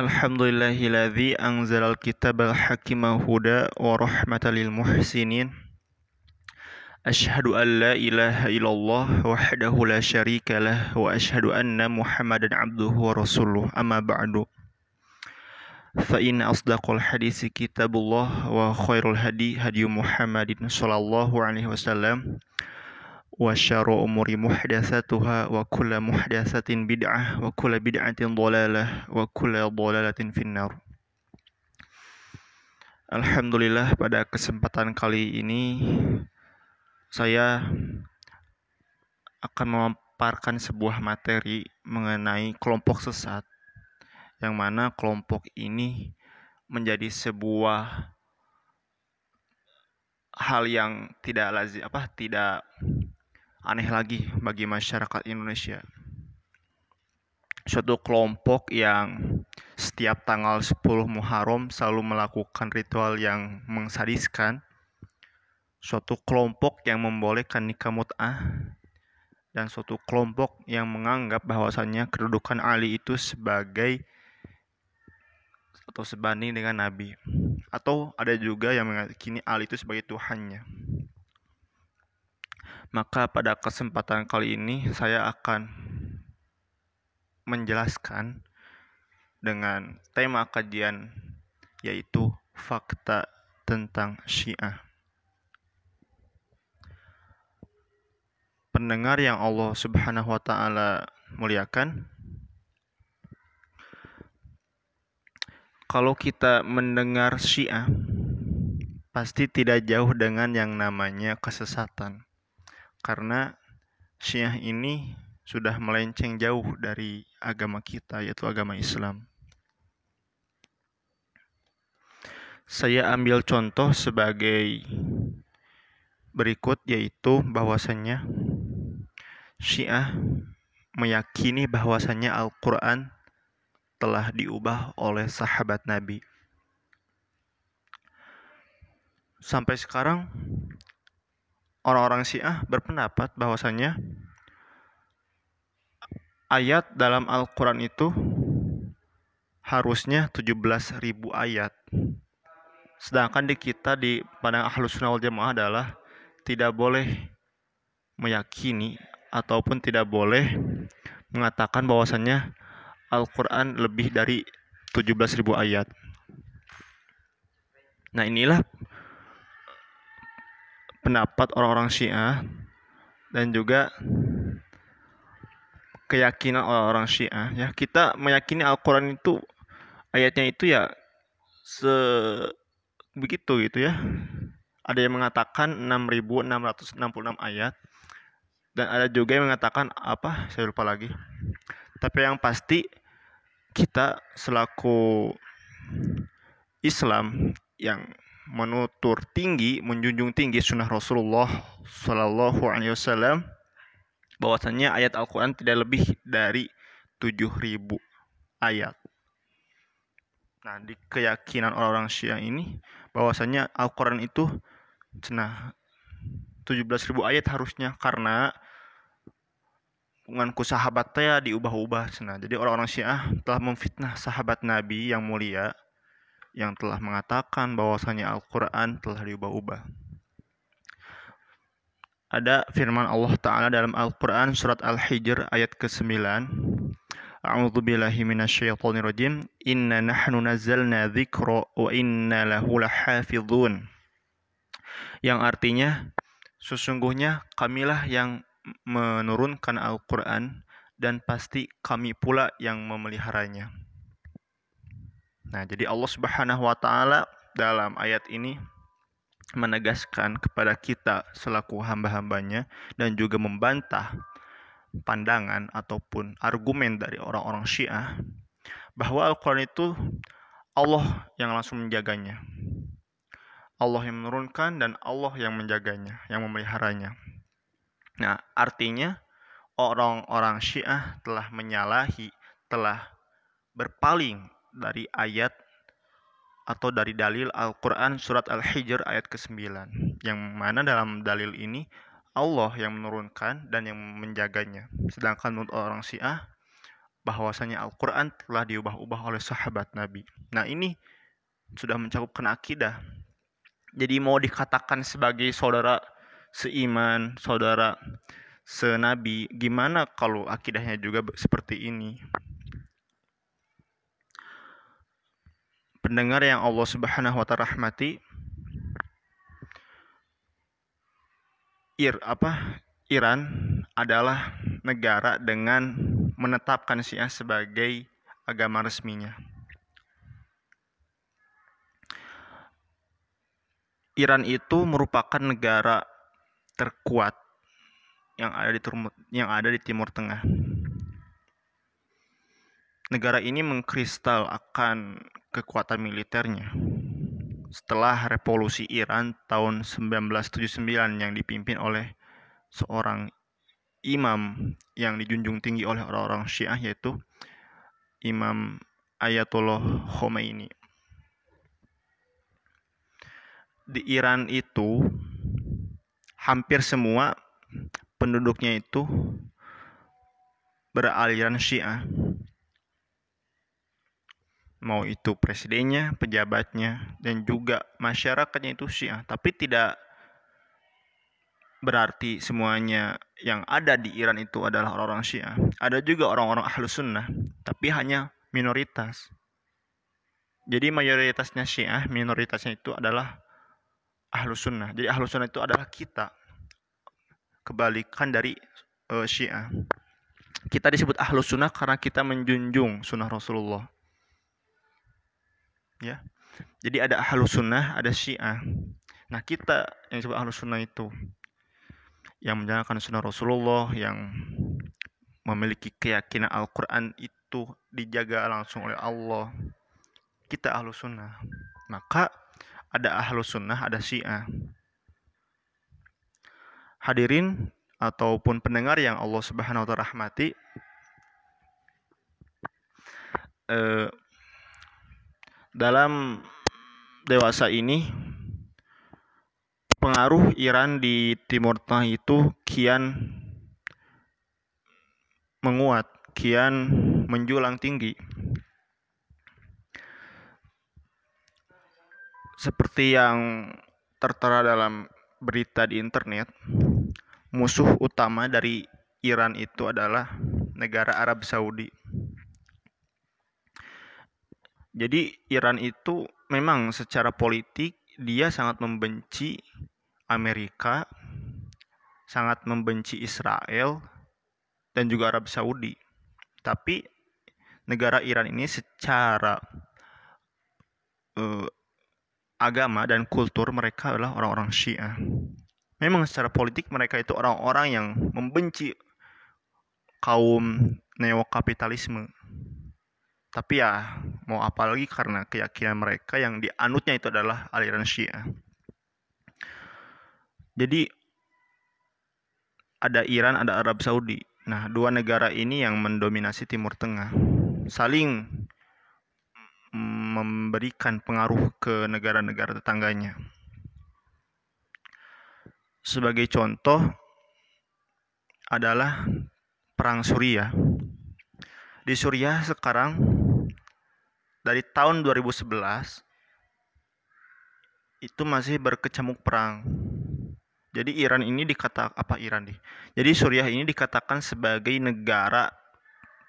Alhamdulillahilladzi anzalal kitabal hakima huda wa rahmatan lil muhsinin. Ashhadu an la ilaha illallah wahdahu la syarika lah wa ashhadu anna Muhammadan abduhu wa rasuluh. Amma ba'du. Fa inna asdaqal hadisi kitabullah wa khairul hadi hadi Muhammadin sallallahu alaihi wasallam muhdatsatuha wa kullu muhdatsatin bid'ah wa kullu bid'atin dhalalah wa kullu dhalalatin finnar. Alhamdulillah pada kesempatan kali ini saya akan memaparkan sebuah materi mengenai kelompok sesat yang mana kelompok ini menjadi sebuah hal yang tidak lazim apa tidak aneh lagi bagi masyarakat Indonesia. Suatu kelompok yang setiap tanggal 10 Muharram selalu melakukan ritual yang mengsadiskan. Suatu kelompok yang membolehkan nikah mut'ah dan suatu kelompok yang menganggap bahwasannya kedudukan Ali itu sebagai atau sebanding dengan Nabi. Atau ada juga yang meyakini Ali itu sebagai Tuhannya. Maka pada kesempatan kali ini saya akan menjelaskan dengan tema kajian yaitu fakta tentang Syiah. Pendengar yang Allah Subhanahu wa taala muliakan, kalau kita mendengar Syiah pasti tidak jauh dengan yang namanya kesesatan karena Syiah ini sudah melenceng jauh dari agama kita yaitu agama Islam. Saya ambil contoh sebagai berikut yaitu bahwasannya Syiah meyakini bahwasannya Al-Qur'an telah diubah oleh sahabat Nabi. Sampai sekarang orang-orang Syiah berpendapat bahwasanya ayat dalam Al-Quran itu harusnya 17.000 ayat. Sedangkan di kita di pada Ahlus Sunnah wal Jamaah adalah tidak boleh meyakini ataupun tidak boleh mengatakan bahwasannya Al-Quran lebih dari 17.000 ayat. Nah inilah pendapat orang-orang Syiah dan juga keyakinan orang-orang Syiah. Ya kita meyakini Al-Qur'an itu ayatnya itu ya se begitu gitu ya. Ada yang mengatakan 6666 ayat dan ada juga yang mengatakan apa? Saya lupa lagi. Tapi yang pasti kita selaku Islam yang menutur tinggi, menjunjung tinggi sunnah Rasulullah Shallallahu Alaihi Wasallam bahwasanya ayat Al-Quran tidak lebih dari 7000 ayat. Nah, di keyakinan orang-orang Syiah ini bahwasanya Al-Quran itu cenah 17.000 ayat harusnya karena hubunganku sahabat teh diubah-ubah cenah. Jadi orang-orang Syiah telah memfitnah sahabat Nabi yang mulia yang telah mengatakan bahwasanya Al-Quran telah diubah-ubah. Ada firman Allah Ta'ala dalam Al-Quran surat Al-Hijr ayat ke-9. A'udzu billahi minasyaitonir rajim. Inna nahnu nazzalna dzikra wa inna lahu lahafizun. Yang artinya sesungguhnya kamilah yang menurunkan Al-Qur'an dan pasti kami pula yang memeliharanya. Nah, jadi Allah Subhanahu wa taala dalam ayat ini menegaskan kepada kita selaku hamba-hambanya dan juga membantah pandangan ataupun argumen dari orang-orang Syiah bahwa Al-Quran itu Allah yang langsung menjaganya. Allah yang menurunkan dan Allah yang menjaganya, yang memeliharanya. Nah, artinya orang-orang Syiah telah menyalahi, telah berpaling dari ayat atau dari dalil Al-Quran surat Al-Hijr ayat ke-9 yang mana dalam dalil ini Allah yang menurunkan dan yang menjaganya sedangkan menurut orang Syiah bahwasanya Al-Quran telah diubah-ubah oleh sahabat Nabi. Nah ini sudah mencakupkan akidah. Jadi mau dikatakan sebagai saudara seiman, saudara senabi, gimana kalau akidahnya juga seperti ini? Pendengar yang Allah Subhanahu wa taala rahmati, Ir apa Iran adalah negara dengan menetapkan Syiah sebagai agama resminya. Iran itu merupakan negara terkuat yang ada di yang ada di Timur Tengah. Negara ini mengkristal akan kekuatan militernya. Setelah revolusi Iran tahun 1979 yang dipimpin oleh seorang imam yang dijunjung tinggi oleh orang-orang Syiah yaitu Imam Ayatollah Khomeini. Di Iran itu hampir semua penduduknya itu beraliran Syiah. Mau itu presidennya, pejabatnya, dan juga masyarakatnya itu Syiah. Tapi tidak berarti semuanya yang ada di Iran itu adalah orang-orang Syiah. Ada juga orang-orang Ahlus Sunnah, tapi hanya minoritas. Jadi mayoritasnya Syiah, minoritasnya itu adalah Ahlus Sunnah. Jadi Ahlus Sunnah itu adalah kita. Kebalikan dari uh, Syiah. Kita disebut Ahlus Sunnah karena kita menjunjung sunnah Rasulullah. Ya. Jadi ada Ahlus Sunnah, ada Syiah. Nah kita yang disebut Ahlus Sunnah itu yang menjalankan sunnah Rasulullah yang memiliki keyakinan Al-Quran itu dijaga langsung oleh Allah kita ahlu sunnah maka ada ahlu sunnah ada syiah hadirin ataupun pendengar yang Allah subhanahu wa ta'ala rahmati eh, dalam dewasa ini pengaruh Iran di Timur Tengah itu kian menguat, kian menjulang tinggi. Seperti yang tertera dalam berita di internet, musuh utama dari Iran itu adalah negara Arab Saudi. Jadi Iran itu memang secara politik dia sangat membenci Amerika, sangat membenci Israel, dan juga Arab Saudi. Tapi negara Iran ini secara uh, agama dan kultur mereka adalah orang-orang Syiah. Memang secara politik mereka itu orang-orang yang membenci kaum neokapitalisme tapi ya mau apa lagi karena keyakinan mereka yang dianutnya itu adalah aliran Syiah. Jadi ada Iran, ada Arab Saudi. Nah, dua negara ini yang mendominasi Timur Tengah saling memberikan pengaruh ke negara-negara tetangganya. Sebagai contoh adalah perang Suriah. Di Suriah sekarang dari tahun 2011 itu masih berkecamuk perang. Jadi Iran ini dikata apa Iran nih? Jadi Suriah ini dikatakan sebagai negara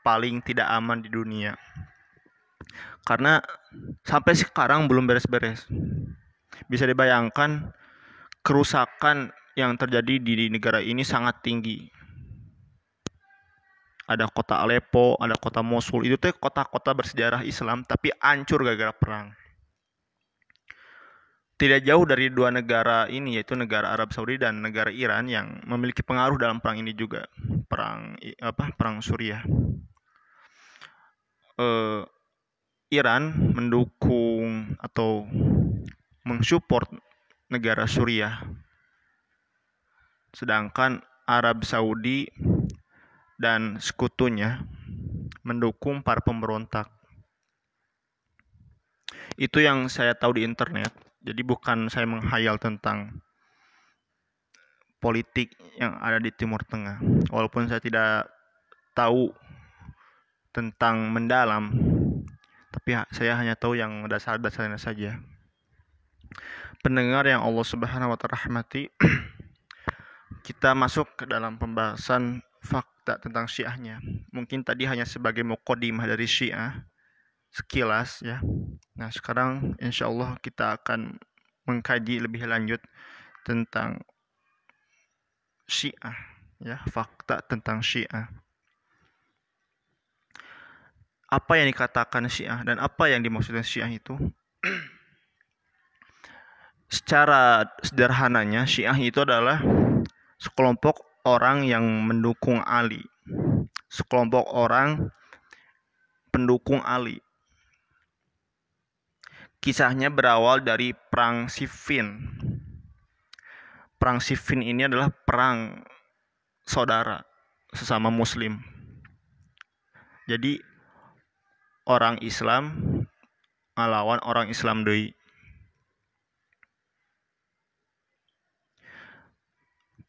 paling tidak aman di dunia. Karena sampai sekarang belum beres-beres. Bisa dibayangkan kerusakan yang terjadi di negara ini sangat tinggi ada kota Aleppo, ada kota Mosul. Itu tuh kota-kota bersejarah Islam tapi hancur gara-gara perang. Tidak jauh dari dua negara ini yaitu negara Arab Saudi dan negara Iran yang memiliki pengaruh dalam perang ini juga. Perang apa? Perang Suriah. Uh, Iran mendukung atau mensupport negara Suriah. Sedangkan Arab Saudi dan sekutunya mendukung para pemberontak. Itu yang saya tahu di internet. Jadi bukan saya menghayal tentang politik yang ada di Timur Tengah. Walaupun saya tidak tahu tentang mendalam, tapi saya hanya tahu yang dasar-dasarnya saja. Pendengar yang Allah Subhanahu wa taala rahmati, kita masuk ke dalam pembahasan fakta tentang Syiahnya. Mungkin tadi hanya sebagai mukadimah dari Syiah sekilas ya. Nah, sekarang insya Allah kita akan mengkaji lebih lanjut tentang Syiah ya, fakta tentang Syiah. Apa yang dikatakan Syiah dan apa yang dimaksudkan Syiah itu? Secara sederhananya, Syiah itu adalah sekelompok orang yang mendukung Ali. Sekelompok orang pendukung Ali. Kisahnya berawal dari perang Siffin. Perang Siffin ini adalah perang saudara sesama muslim. Jadi orang Islam melawan orang Islam deui.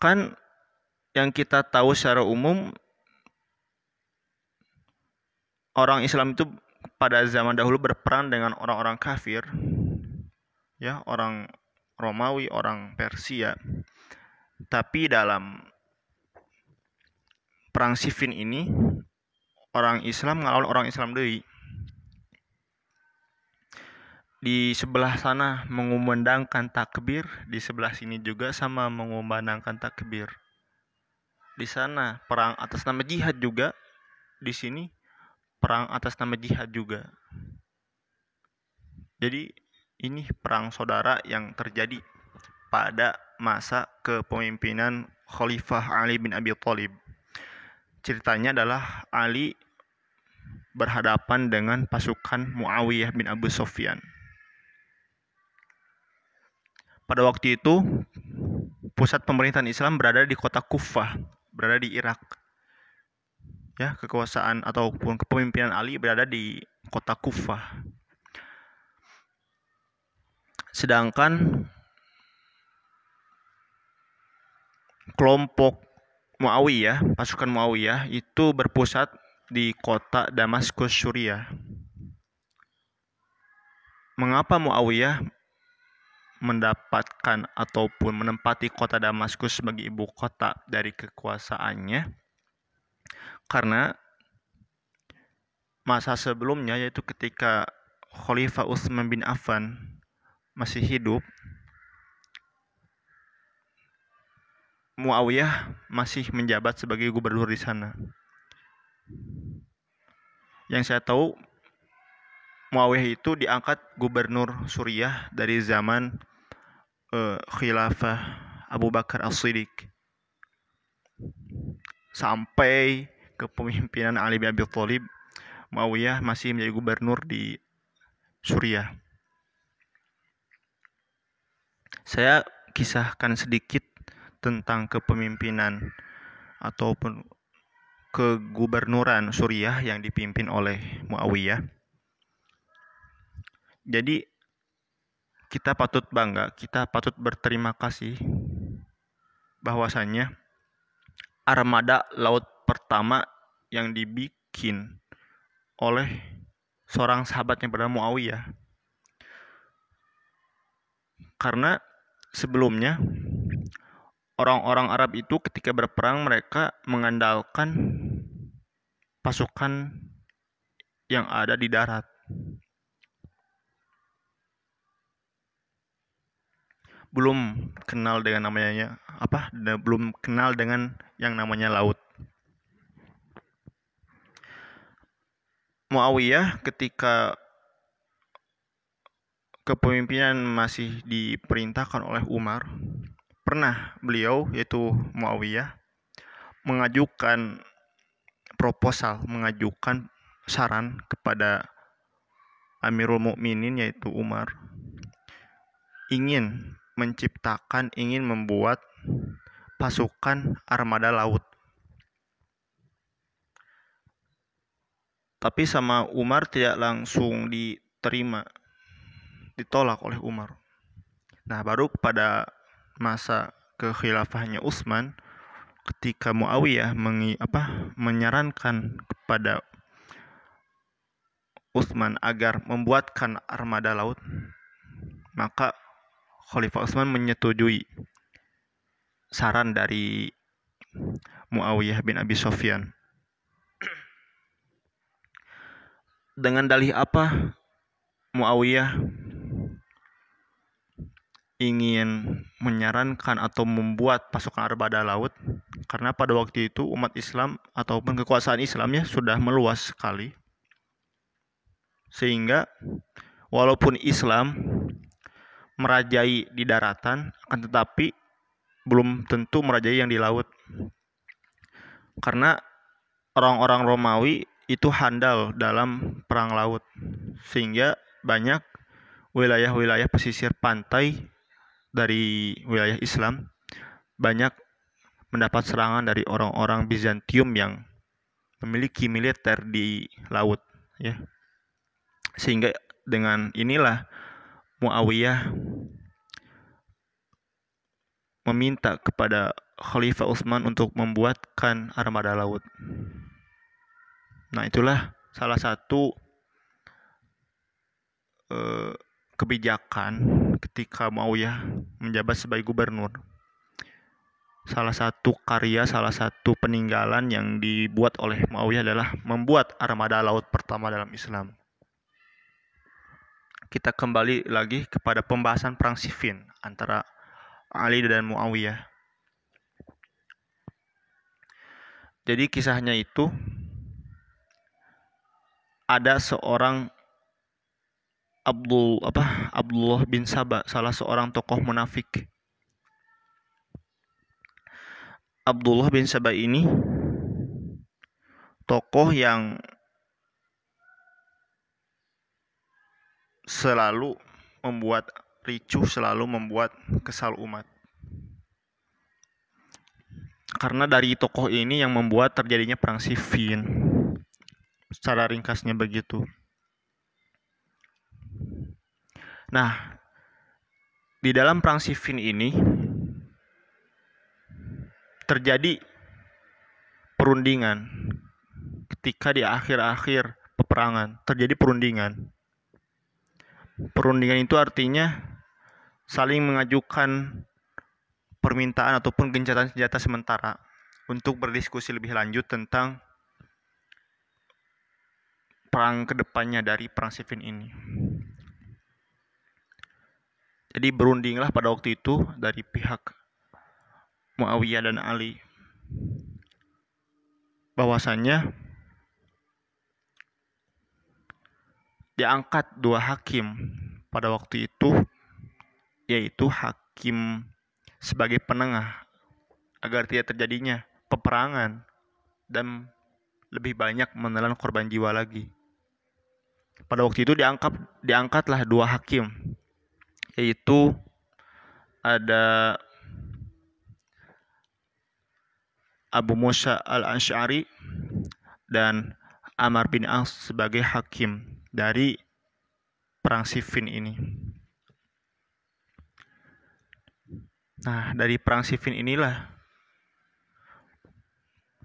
Kan yang kita tahu secara umum orang Islam itu pada zaman dahulu berperang dengan orang-orang kafir. Ya orang Romawi orang Persia. Tapi dalam perang Siffin ini orang Islam ngelawan orang Islam deui di sebelah sana mengumandangkan takbir di sebelah sini juga sama mengumandangkan takbir di sana. Perang atas nama jihad juga. Di sini perang atas nama jihad juga. Jadi ini perang saudara yang terjadi pada masa kepemimpinan Khalifah Ali bin Abi Thalib. Ceritanya adalah Ali berhadapan dengan pasukan Muawiyah bin Abu Sufyan. Pada waktu itu pusat pemerintahan Islam berada di kota Kufah berada di Irak. Ya, kekuasaan ataupun kepemimpinan Ali berada di kota Kufah. Sedangkan kelompok Muawiyah, pasukan Muawiyah itu berpusat di kota Damaskus, Suriah. Mengapa Muawiyah mendapatkan ataupun menempati kota Damaskus sebagai ibu kota dari kekuasaannya karena masa sebelumnya yaitu ketika Khalifah Utsman bin Affan masih hidup Muawiyah masih menjabat sebagai gubernur di sana. Yang saya tahu Muawiyah itu diangkat gubernur Suriah dari zaman uh, khilafah Abu Bakar As-Siddiq sampai kepemimpinan Ali bin Abi Thalib Muawiyah masih menjadi gubernur di Suriah. Saya kisahkan sedikit tentang kepemimpinan ataupun kegubernuran Suriah yang dipimpin oleh Muawiyah. Jadi kita patut bangga, kita patut berterima kasih bahwasannya armada laut pertama yang dibikin oleh seorang sahabat yang bernama Muawiyah. Karena sebelumnya orang-orang Arab itu ketika berperang mereka mengandalkan pasukan yang ada di darat. Belum kenal dengan namanya apa? Belum kenal dengan yang namanya laut. Muawiyah ketika kepemimpinan masih diperintahkan oleh Umar pernah beliau yaitu Muawiyah mengajukan proposal mengajukan saran kepada Amirul Mukminin yaitu Umar ingin menciptakan ingin membuat pasukan armada laut. Tapi sama Umar tidak langsung diterima, ditolak oleh Umar. Nah, baru pada masa kekhilafahnya Utsman ketika Muawiyah mengi, apa, menyarankan kepada Utsman agar membuatkan armada laut, maka Khalifah Utsman menyetujui saran dari Muawiyah bin Abi Sofyan. Dengan dalih apa Muawiyah ingin menyarankan atau membuat pasukan armada laut karena pada waktu itu umat Islam ataupun kekuasaan Islamnya sudah meluas sekali sehingga walaupun Islam merajai di daratan, akan tetapi belum tentu merajai yang di laut. Karena orang-orang Romawi itu handal dalam perang laut, sehingga banyak wilayah-wilayah pesisir pantai dari wilayah Islam banyak mendapat serangan dari orang-orang Bizantium yang memiliki militer di laut ya sehingga dengan inilah Muawiyah meminta kepada Khalifah Utsman untuk membuatkan armada laut. Nah, itulah salah satu eh, kebijakan ketika Muawiyah menjabat sebagai gubernur. Salah satu karya, salah satu peninggalan yang dibuat oleh Muawiyah adalah membuat armada laut pertama dalam Islam kita kembali lagi kepada pembahasan perang Siffin antara Ali dan Muawiyah. Jadi kisahnya itu ada seorang Abdul apa Abdullah bin Sabah, salah seorang tokoh munafik. Abdullah bin Sabah ini tokoh yang selalu membuat ricuh, selalu membuat kesal umat. Karena dari tokoh ini yang membuat terjadinya perang Siffin. Secara ringkasnya begitu. Nah, di dalam perang Siffin ini terjadi perundingan ketika di akhir-akhir peperangan terjadi perundingan Perundingan itu artinya saling mengajukan permintaan ataupun gencatan senjata sementara untuk berdiskusi lebih lanjut tentang perang ke depannya dari perang Siffin ini. Jadi berundinglah pada waktu itu dari pihak Muawiyah dan Ali bahwasanya diangkat dua hakim pada waktu itu yaitu hakim sebagai penengah agar tidak terjadinya peperangan dan lebih banyak menelan korban jiwa lagi. Pada waktu itu diangkat diangkatlah dua hakim yaitu ada Abu Musa al-Ash'ari dan Amar bin As sebagai hakim dari perang Siffin ini. Nah, dari perang Siffin inilah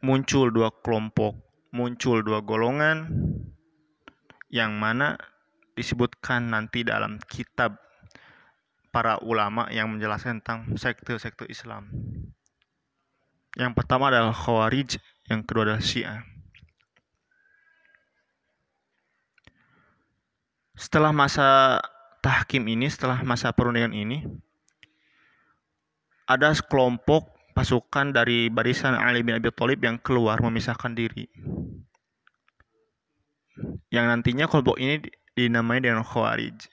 muncul dua kelompok, muncul dua golongan yang mana disebutkan nanti dalam kitab para ulama yang menjelaskan tentang sekte-sekte Islam. Yang pertama adalah Khawarij, yang kedua adalah Syiah. Setelah masa tahkim ini, setelah masa perundingan ini, ada sekelompok pasukan dari barisan Ali bin Abi Thalib yang keluar memisahkan diri. Yang nantinya kelompok ini dinamai dengan Khawarij.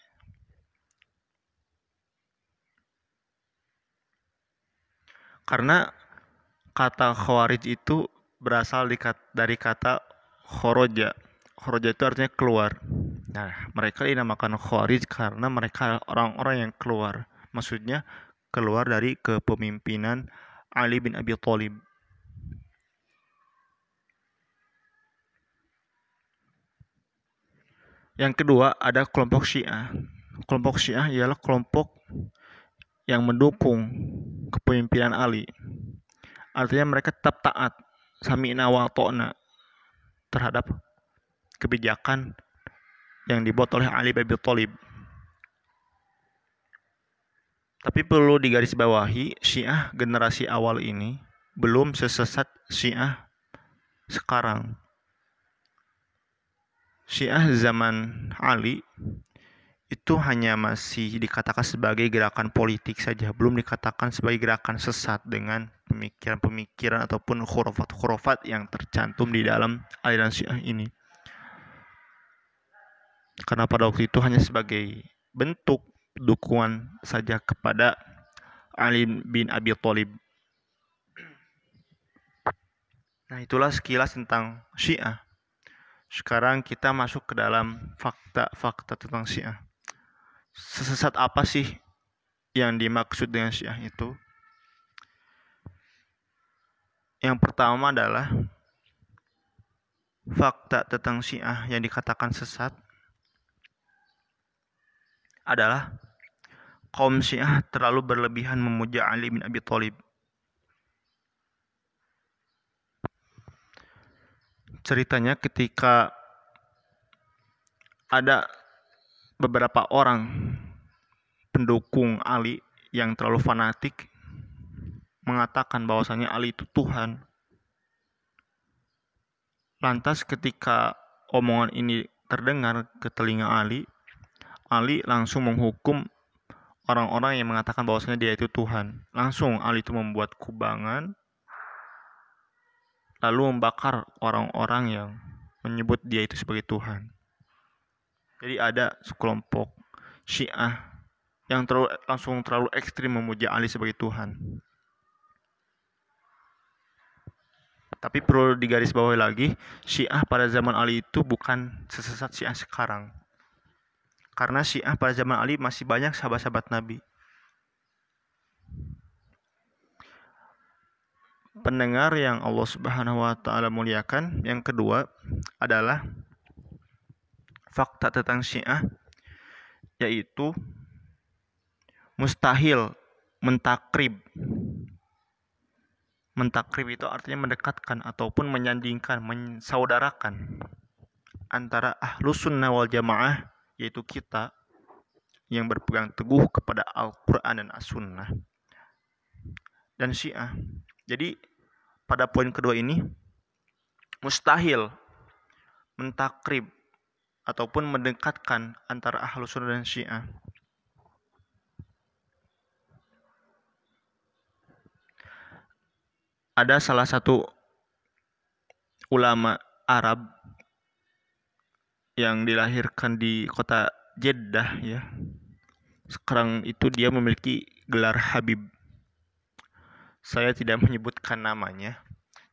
Karena kata Khawarij itu berasal dari kata khoroja. Khoroja itu artinya keluar. Nah, mereka dinamakan Khawarij karena mereka orang-orang yang keluar. Maksudnya keluar dari kepemimpinan Ali bin Abi Thalib. Yang kedua ada kelompok Syiah. Kelompok Syiah ialah kelompok yang mendukung kepemimpinan Ali. Artinya mereka tetap taat sami'na wa terhadap kebijakan yang dibuat oleh Ali bin Abi Thalib. Tapi perlu digarisbawahi, Syiah generasi awal ini belum sesesat Syiah sekarang. Syiah zaman Ali itu hanya masih dikatakan sebagai gerakan politik saja, belum dikatakan sebagai gerakan sesat dengan pemikiran-pemikiran ataupun khurafat-khurafat yang tercantum di dalam aliran Syiah ini. Karena pada waktu itu hanya sebagai bentuk dukungan saja kepada Ali bin Abi Thalib. Nah, itulah sekilas tentang Syiah. Sekarang kita masuk ke dalam fakta-fakta tentang Syiah. Sesesat apa sih yang dimaksud dengan Syiah itu? Yang pertama adalah fakta tentang Syiah yang dikatakan sesat adalah kaum Syiah terlalu berlebihan memuja Ali bin Abi Thalib. ceritanya ketika ada beberapa orang pendukung Ali yang terlalu fanatik mengatakan bahwasanya Ali itu Tuhan. Lantas ketika omongan ini terdengar ke telinga Ali, Ali langsung menghukum orang-orang yang mengatakan bahwasanya dia itu Tuhan. Langsung Ali itu membuat kubangan lalu membakar orang-orang yang menyebut dia itu sebagai Tuhan. Jadi ada sekelompok Syiah yang terlalu, langsung terlalu ekstrim memuja Ali sebagai Tuhan. Tapi perlu digarisbawahi lagi, Syiah pada zaman Ali itu bukan sesesat Syiah sekarang. Karena Syiah pada zaman Ali masih banyak sahabat-sahabat Nabi. pendengar yang Allah Subhanahu wa taala muliakan. Yang kedua adalah fakta tentang Syiah yaitu mustahil mentakrib. Mentakrib itu artinya mendekatkan ataupun menyandingkan, mensaudarakan antara ahlu sunnah wal jamaah yaitu kita yang berpegang teguh kepada Al-Quran dan As-Sunnah dan Syiah jadi pada poin kedua ini mustahil mentakrib ataupun mendekatkan antara ahlu sunnah dan syiah. Ada salah satu ulama Arab yang dilahirkan di kota Jeddah ya. Sekarang itu dia memiliki gelar Habib saya tidak menyebutkan namanya.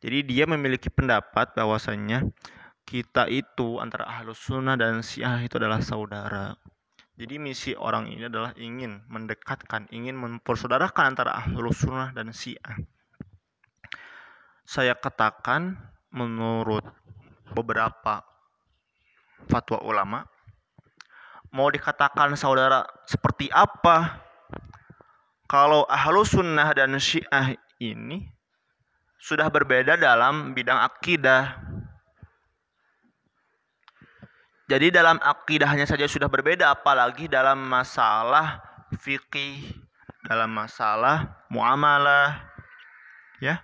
Jadi dia memiliki pendapat bahwasannya kita itu antara ahlus sunnah dan syiah itu adalah saudara. Jadi misi orang ini adalah ingin mendekatkan, ingin mempersaudarakan antara ahlus sunnah dan syiah. Saya katakan menurut beberapa fatwa ulama, mau dikatakan saudara seperti apa kalau ahlu sunnah dan syiah ini sudah berbeda dalam bidang akidah. Jadi dalam akidahnya saja sudah berbeda, apalagi dalam masalah fikih, dalam masalah muamalah, ya.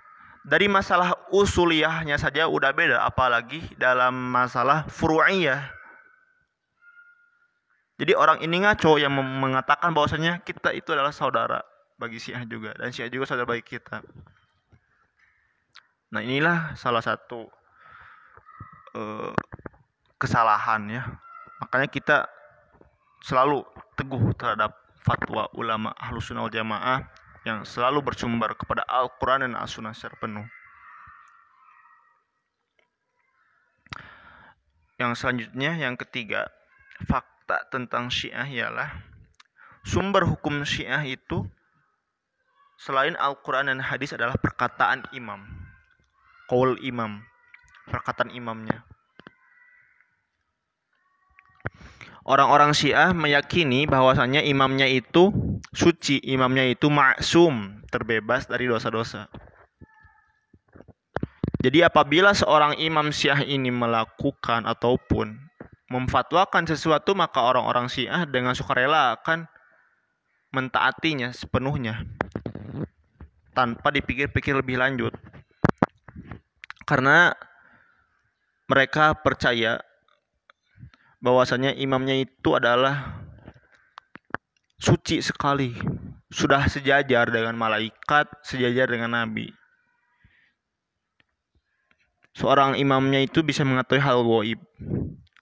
Dari masalah usuliyahnya saja udah beda, apalagi dalam masalah furu'iyah. Jadi orang ini ngaco yang mengatakan bahwasanya kita itu adalah saudara bagi Syiah juga dan Syiah juga saudara baik kita. Nah inilah salah satu uh, kesalahan ya. Makanya kita selalu teguh terhadap fatwa ulama ahlus sunnah jamaah yang selalu bersumber kepada Al-Quran dan As-Sunnah secara penuh. Yang selanjutnya, yang ketiga, fakta tentang Syiah ialah sumber hukum Syiah itu selain Al-Quran dan hadis adalah perkataan imam. Qaul imam. Perkataan imamnya. Orang-orang Syiah meyakini bahwasannya imamnya itu suci, imamnya itu maksum, terbebas dari dosa-dosa. Jadi apabila seorang imam Syiah ini melakukan ataupun memfatwakan sesuatu maka orang-orang Syiah dengan sukarela akan mentaatinya sepenuhnya tanpa dipikir-pikir lebih lanjut. Karena mereka percaya bahwasanya imamnya itu adalah suci sekali, sudah sejajar dengan malaikat, sejajar dengan nabi. Seorang imamnya itu bisa mengetahui hal goib.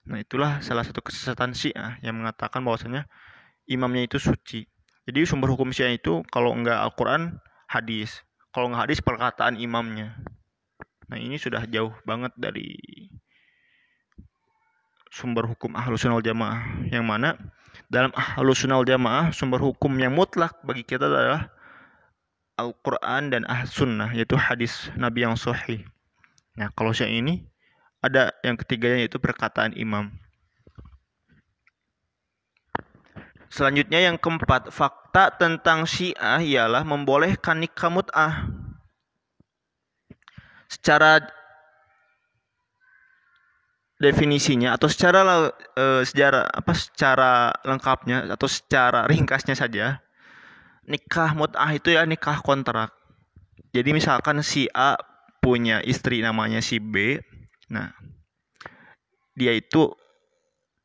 Nah itulah salah satu kesesatan Syiah yang mengatakan bahwasanya imamnya itu suci. Jadi sumber hukum Syiah itu kalau enggak Al-Quran, hadis. Kalau enggak hadis, perkataan imamnya. Nah ini sudah jauh banget dari sumber hukum ahlus sunnah jamaah. Yang mana dalam ahlus sunnah jamaah sumber hukum yang mutlak bagi kita adalah Al-Quran dan ah sunnah yaitu hadis Nabi yang sahih. Nah kalau Syiah ini ada yang ketiganya yaitu perkataan imam. Selanjutnya yang keempat, fakta tentang Syiah ialah membolehkan nikah mut'ah. Secara definisinya atau secara uh, sejarah apa secara lengkapnya atau secara ringkasnya saja nikah mut'ah itu ya nikah kontrak. Jadi misalkan si A punya istri namanya si B, Nah, dia itu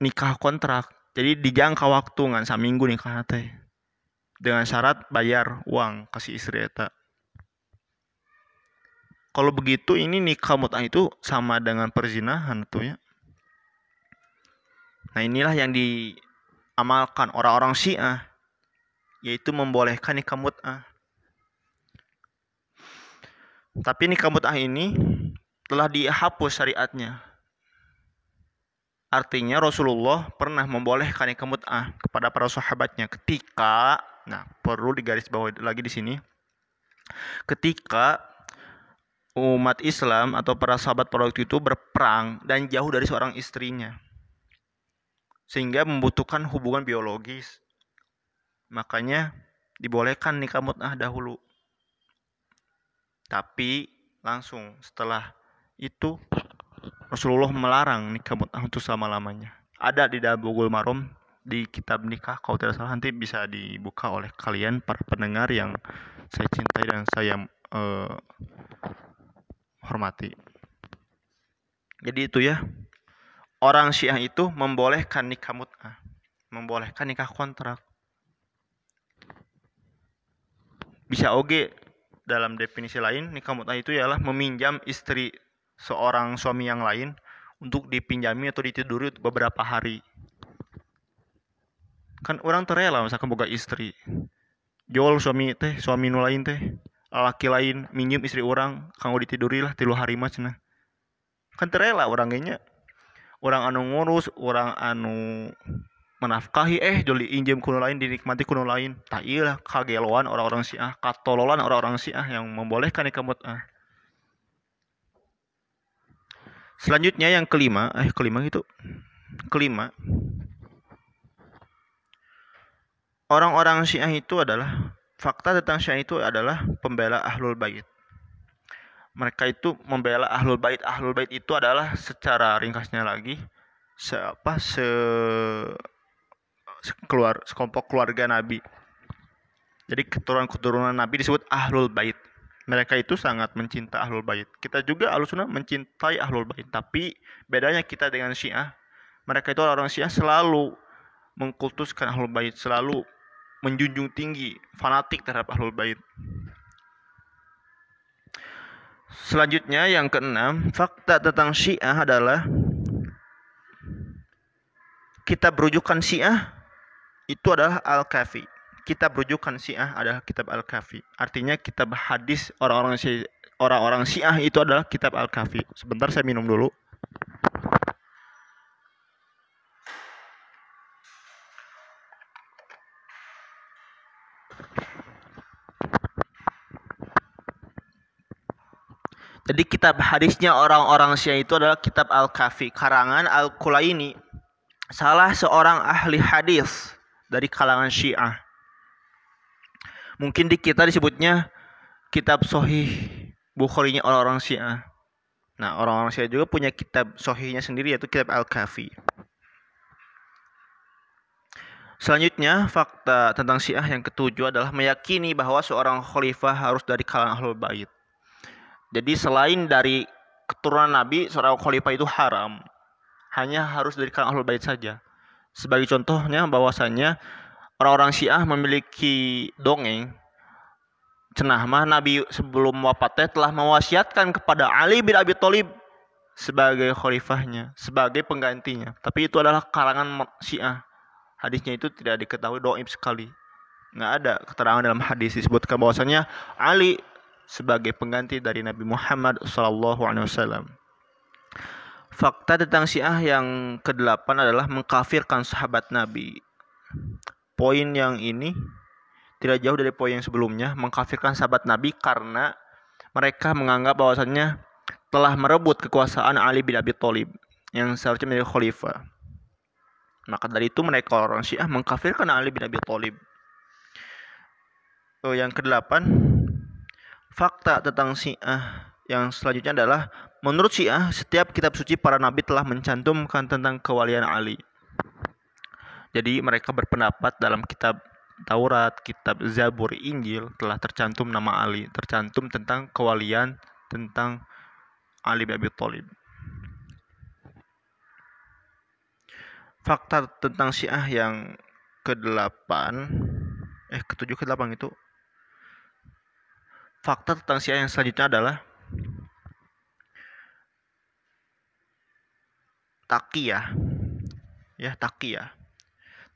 nikah kontrak. Jadi dijangka waktu ngan seminggu nikah teh. Dengan syarat bayar uang kasih istri eta. Kalau begitu ini nikah mut'ah itu sama dengan perzinahan tuh ya. Nah inilah yang diamalkan orang-orang Syiah yaitu membolehkan nikah mut'ah. Tapi nikah mut'ah ini telah dihapus syariatnya. Artinya Rasulullah pernah membolehkan nikah mut'ah kepada para sahabatnya ketika, nah perlu digaris bawah lagi di sini, ketika umat Islam atau para sahabat pada waktu itu berperang dan jauh dari seorang istrinya. Sehingga membutuhkan hubungan biologis. Makanya dibolehkan nikah mut'ah dahulu. Tapi langsung setelah itu Rasulullah melarang nikah mut'ah untuk selama-lamanya. Ada di dalam Bugul Marom di kitab nikah kalau tidak salah nanti bisa dibuka oleh kalian para pendengar yang saya cintai dan saya uh, hormati. Jadi itu ya. Orang Syiah itu membolehkan nikah mut'ah, membolehkan nikah kontrak. Bisa oge dalam definisi lain nikah mut'ah itu ialah meminjam istri seorang suami yang lain untuk dipinjami atau ditiduri beberapa hari. Kan orang terela misalkan boga istri. Jual suami teh, suami nu lain teh, laki lain minjem istri orang, kanggo ditiduri lah tilu hari mas nah. Kan terela orangnya. Orang anu ngurus, orang anu menafkahi eh joli injem kuno lain dinikmati kuno lain tak iya kageloan orang-orang siah katololan orang-orang siah yang membolehkan nikah mut'ah Selanjutnya yang kelima, eh kelima itu kelima. Orang-orang Syiah itu adalah fakta tentang Syiah itu adalah pembela Ahlul Bait. Mereka itu membela Ahlul Bait. Ahlul Bait itu adalah secara ringkasnya lagi se apa se, se sekelompok keluarga Nabi. Jadi keturunan-keturunan Nabi disebut Ahlul Bait mereka itu sangat mencinta ahlul bait. Kita juga ahlus sunnah mencintai ahlul bait. Tapi bedanya kita dengan syiah, mereka itu orang syiah selalu mengkultuskan ahlul bait, selalu menjunjung tinggi, fanatik terhadap ahlul bait. Selanjutnya yang keenam, fakta tentang syiah adalah kita berujukan syiah itu adalah al-kafi kitab rujukan Syiah adalah kitab Al-Kafi. Artinya kitab hadis orang-orang Syiah, orang-orang Syiah itu adalah kitab Al-Kafi. Sebentar saya minum dulu. Jadi kitab hadisnya orang-orang Syiah itu adalah kitab Al-Kafi karangan Al-Kulaini salah seorang ahli hadis dari kalangan Syiah mungkin di kita disebutnya kitab sohih Bukharinya orang-orang Syiah. Nah, orang-orang Syiah juga punya kitab sohihnya sendiri yaitu kitab Al-Kafi. Selanjutnya, fakta tentang Syiah yang ketujuh adalah meyakini bahwa seorang khalifah harus dari kalangan Ahlul Bait. Jadi selain dari keturunan Nabi, seorang khalifah itu haram. Hanya harus dari kalangan Ahlul Bait saja. Sebagai contohnya bahwasanya orang-orang Syiah memiliki dongeng cenah Nabi sebelum wafatnya telah mewasiatkan kepada Ali bin Abi Thalib sebagai khalifahnya, sebagai penggantinya. Tapi itu adalah kalangan Syiah. Hadisnya itu tidak diketahui doib sekali. Nggak ada keterangan dalam hadis disebutkan bahwasanya Ali sebagai pengganti dari Nabi Muhammad SAW. Fakta tentang Syiah yang kedelapan adalah mengkafirkan sahabat Nabi poin yang ini tidak jauh dari poin yang sebelumnya mengkafirkan sahabat Nabi karena mereka menganggap bahwasannya telah merebut kekuasaan Ali bin Abi Thalib yang seharusnya menjadi khalifah. Maka dari itu mereka orang Syiah mengkafirkan Ali bin Abi Thalib. Oh, yang kedelapan, fakta tentang Syiah yang selanjutnya adalah menurut Syiah setiap kitab suci para nabi telah mencantumkan tentang kewalian Ali. Jadi mereka berpendapat dalam kitab Taurat, kitab Zabur, Injil telah tercantum nama Ali, tercantum tentang kewalian tentang Ali bin Abi Thalib. Fakta tentang Syiah yang ke-8 eh ke-7 ke-8 itu fakta tentang Syiah yang selanjutnya adalah takiyah ya takiyah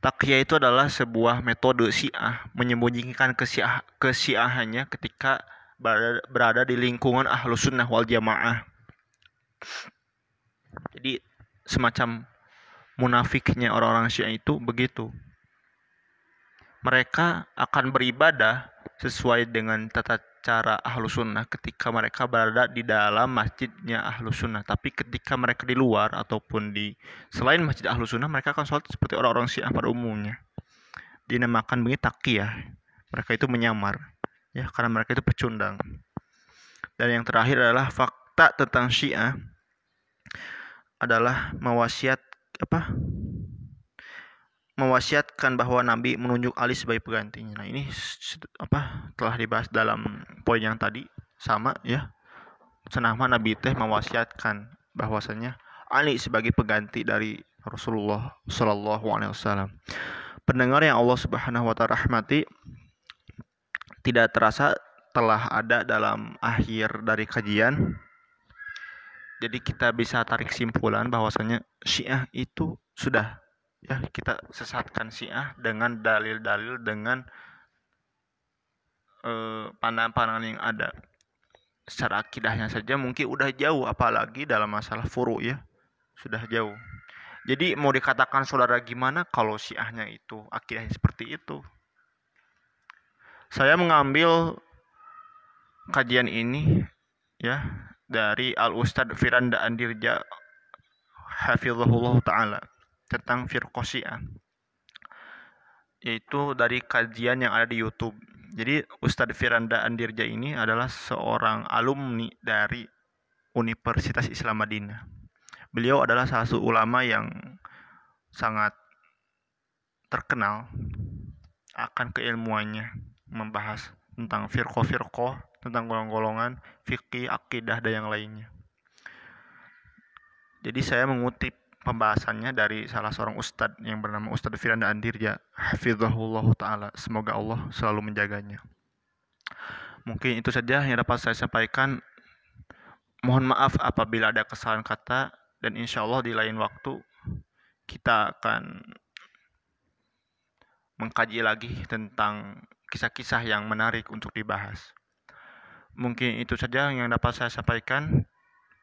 Takyah itu adalah sebuah metode Syiah menyembunyikan kesiah kesiahannya ketika berada, berada di lingkungan ahlus sunnah wal jamaah. Jadi semacam munafiknya orang-orang Syiah itu begitu. Mereka akan beribadah sesuai dengan tata cara ahlu sunnah ketika mereka berada di dalam masjidnya ahlu sunnah. Tapi ketika mereka di luar ataupun di selain masjid ahlu sunnah mereka akan sholat seperti orang-orang syiah pada umumnya. Dinamakan begitu takiyah mereka itu menyamar ya karena mereka itu pecundang. Dan yang terakhir adalah fakta tentang syiah adalah mewasiat apa mewasiatkan bahwa Nabi menunjuk Ali sebagai penggantinya. Nah, ini apa telah dibahas dalam poin yang tadi sama ya. Senama Nabi teh mewasiatkan bahwasanya Ali sebagai pengganti dari Rasulullah Shallallahu alaihi wasallam. Pendengar yang Allah Subhanahu wa taala rahmati tidak terasa telah ada dalam akhir dari kajian. Jadi kita bisa tarik simpulan bahwasanya Syiah itu sudah ya kita sesatkan Syiah dengan dalil-dalil dengan eh, pandangan-pandangan yang ada. Secara akidahnya saja mungkin udah jauh apalagi dalam masalah furu ya. Sudah jauh. Jadi mau dikatakan saudara gimana? Kalau syiahnya itu akidahnya seperti itu. Saya mengambil kajian ini ya dari Al Ustadz Firanda Andirja Hafizahullah Ta'ala tentang Firqosia yaitu dari kajian yang ada di YouTube. Jadi Ustadz Firanda Andirja ini adalah seorang alumni dari Universitas Islam Madinah. Beliau adalah salah satu ulama yang sangat terkenal akan keilmuannya membahas tentang firqoh-firqoh, tentang golongan-golongan, fikih, akidah, dan yang lainnya. Jadi saya mengutip pembahasannya dari salah seorang ustadz yang bernama Ustadz Firanda Andirja. Hafizahullah taala. Semoga Allah selalu menjaganya. Mungkin itu saja yang dapat saya sampaikan. Mohon maaf apabila ada kesalahan kata dan insya Allah di lain waktu kita akan mengkaji lagi tentang kisah-kisah yang menarik untuk dibahas. Mungkin itu saja yang dapat saya sampaikan